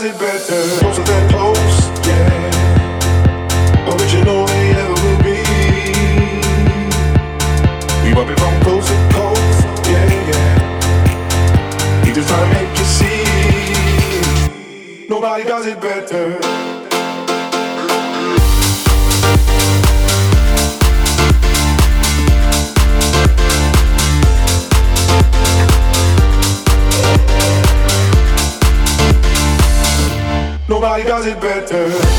does it better. Close, yeah. Original ever will be. We it from to yeah, yeah. He just to make you see. Nobody does it better. better.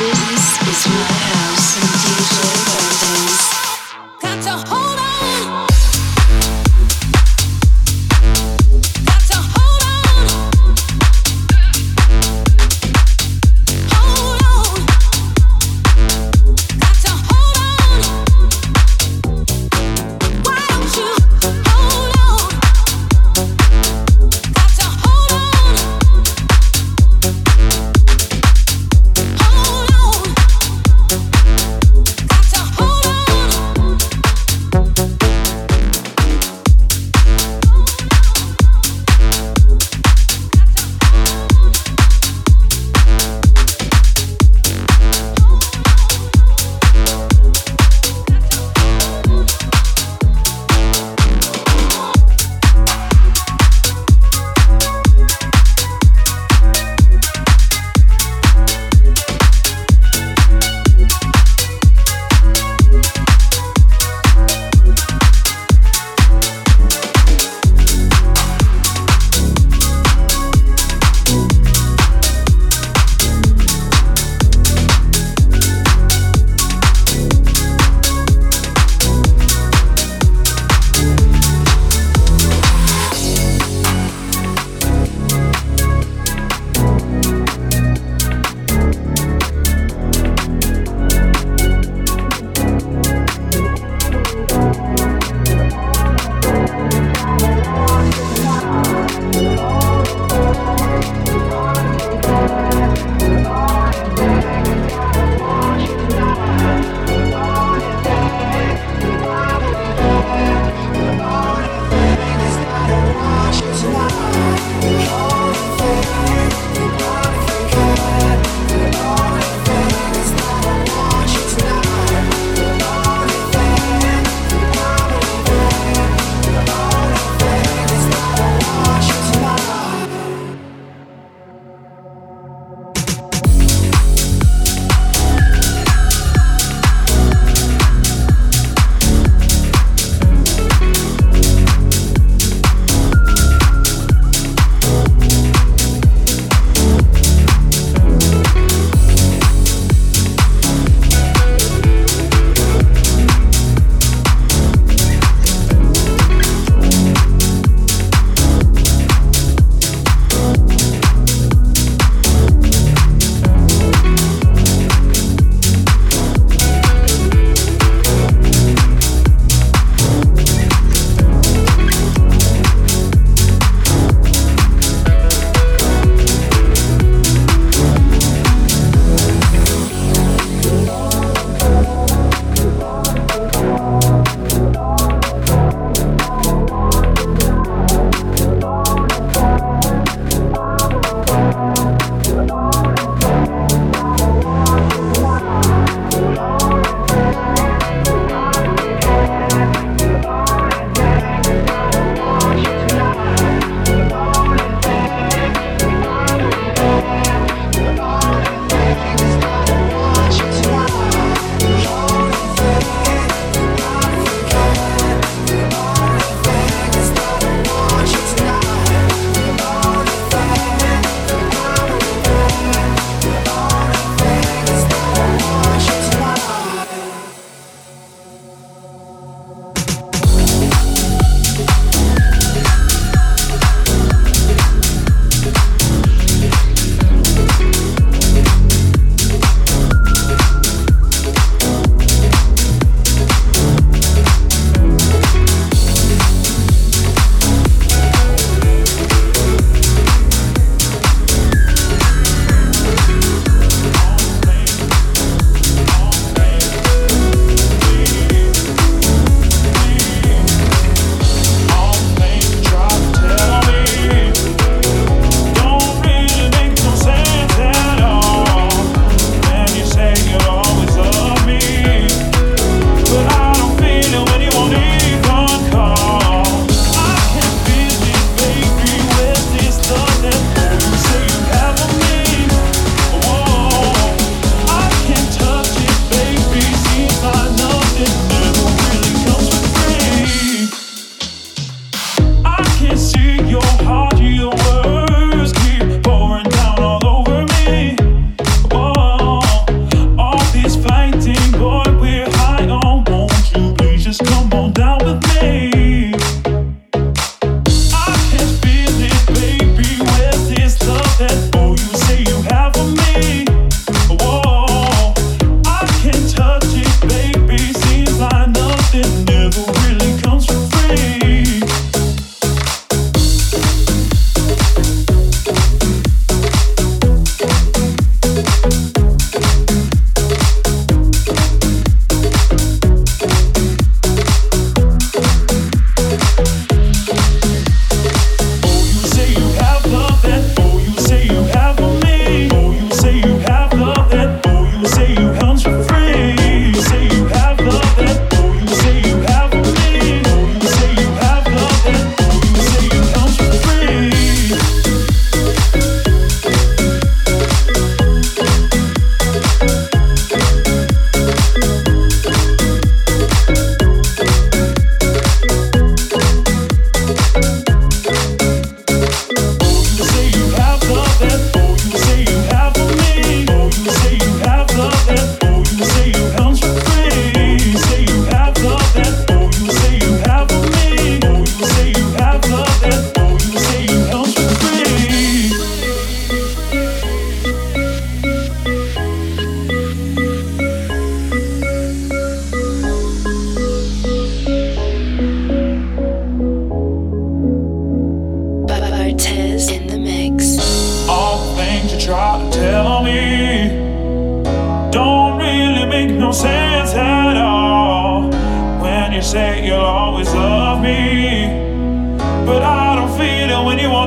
This is my house.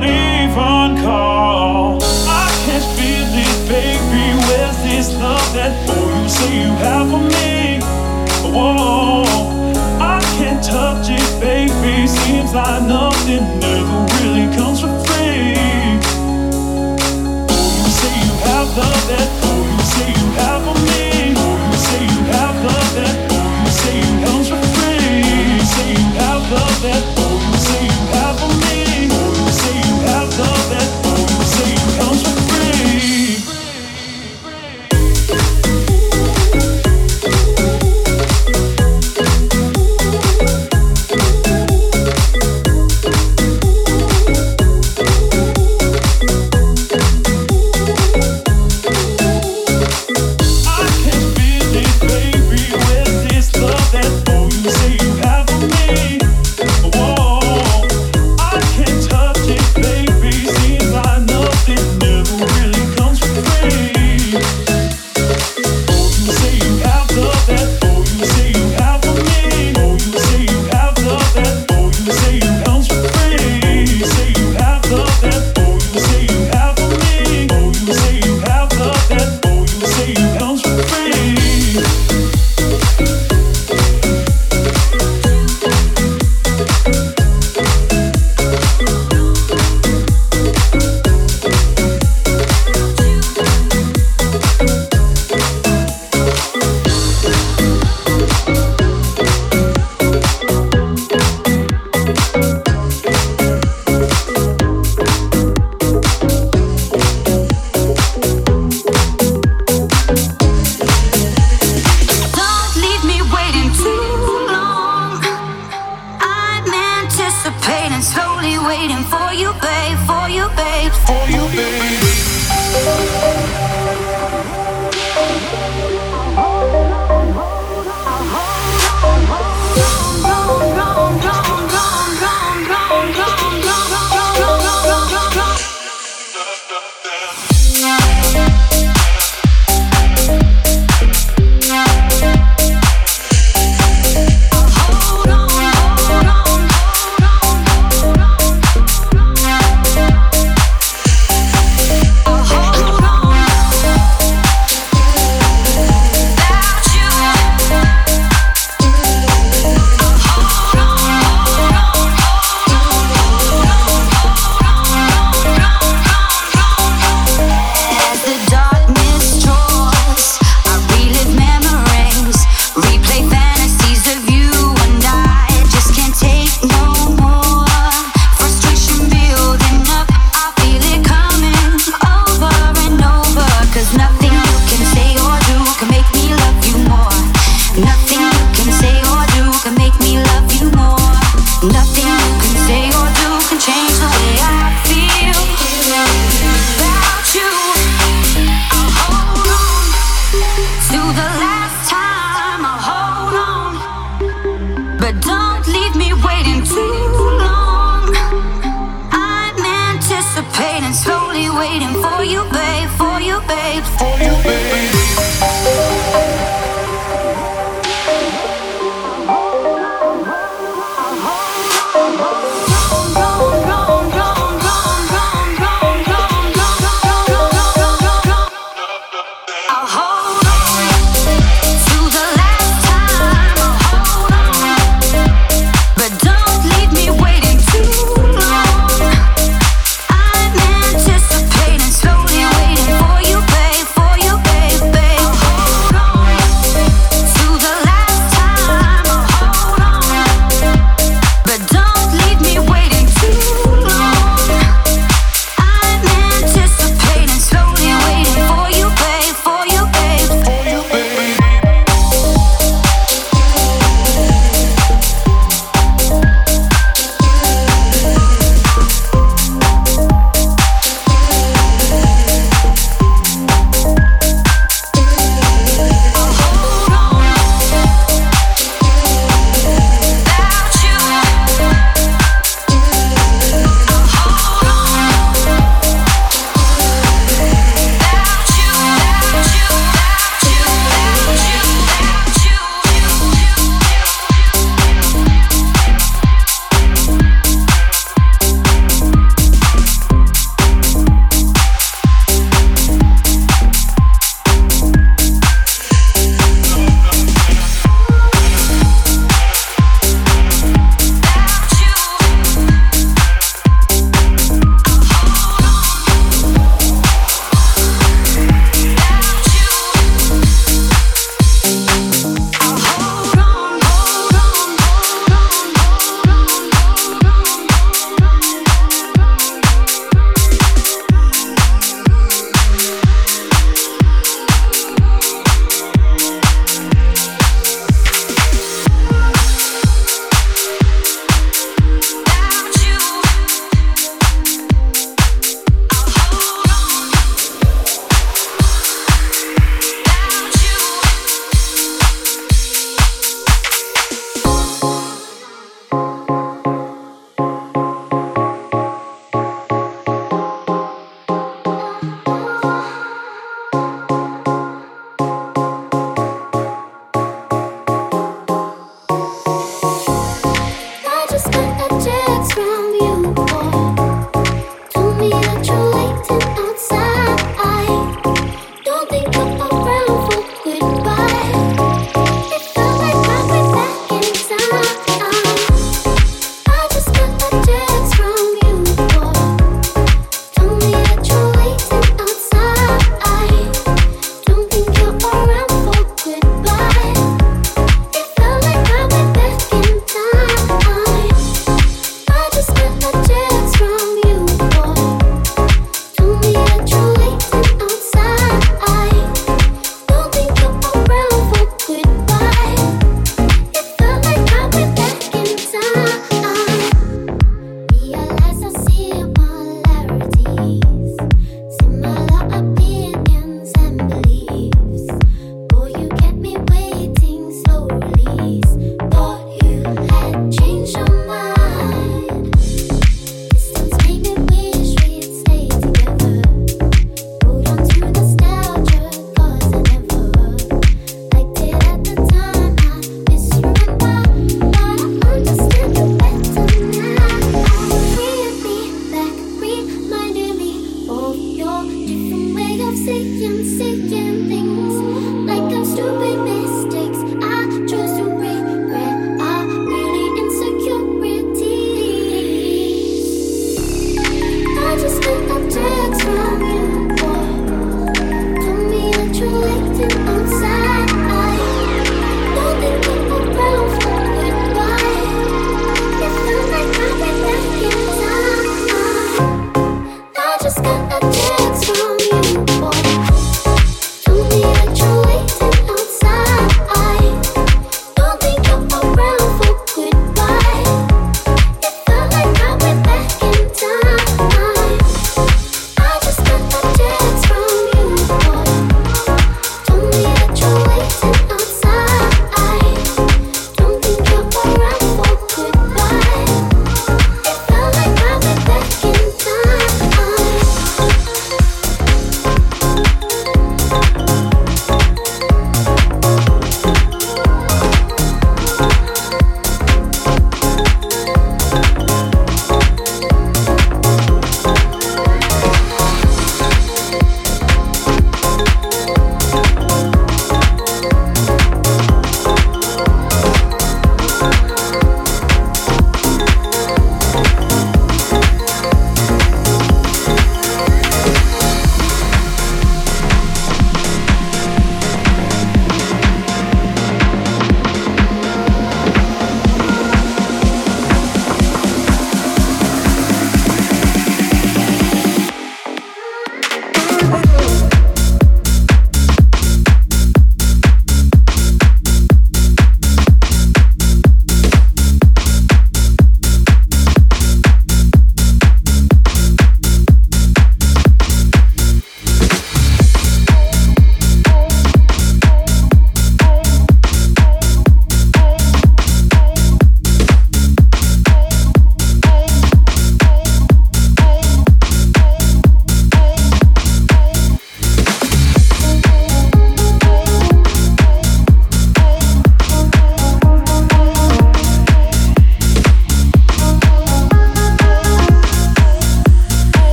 don't even call. I can't feel it, baby. Where's this love that oh you say you have for me? Whoa, I can't touch it, baby. Seems like nothing ever really comes for free. Oh, you say you have love that.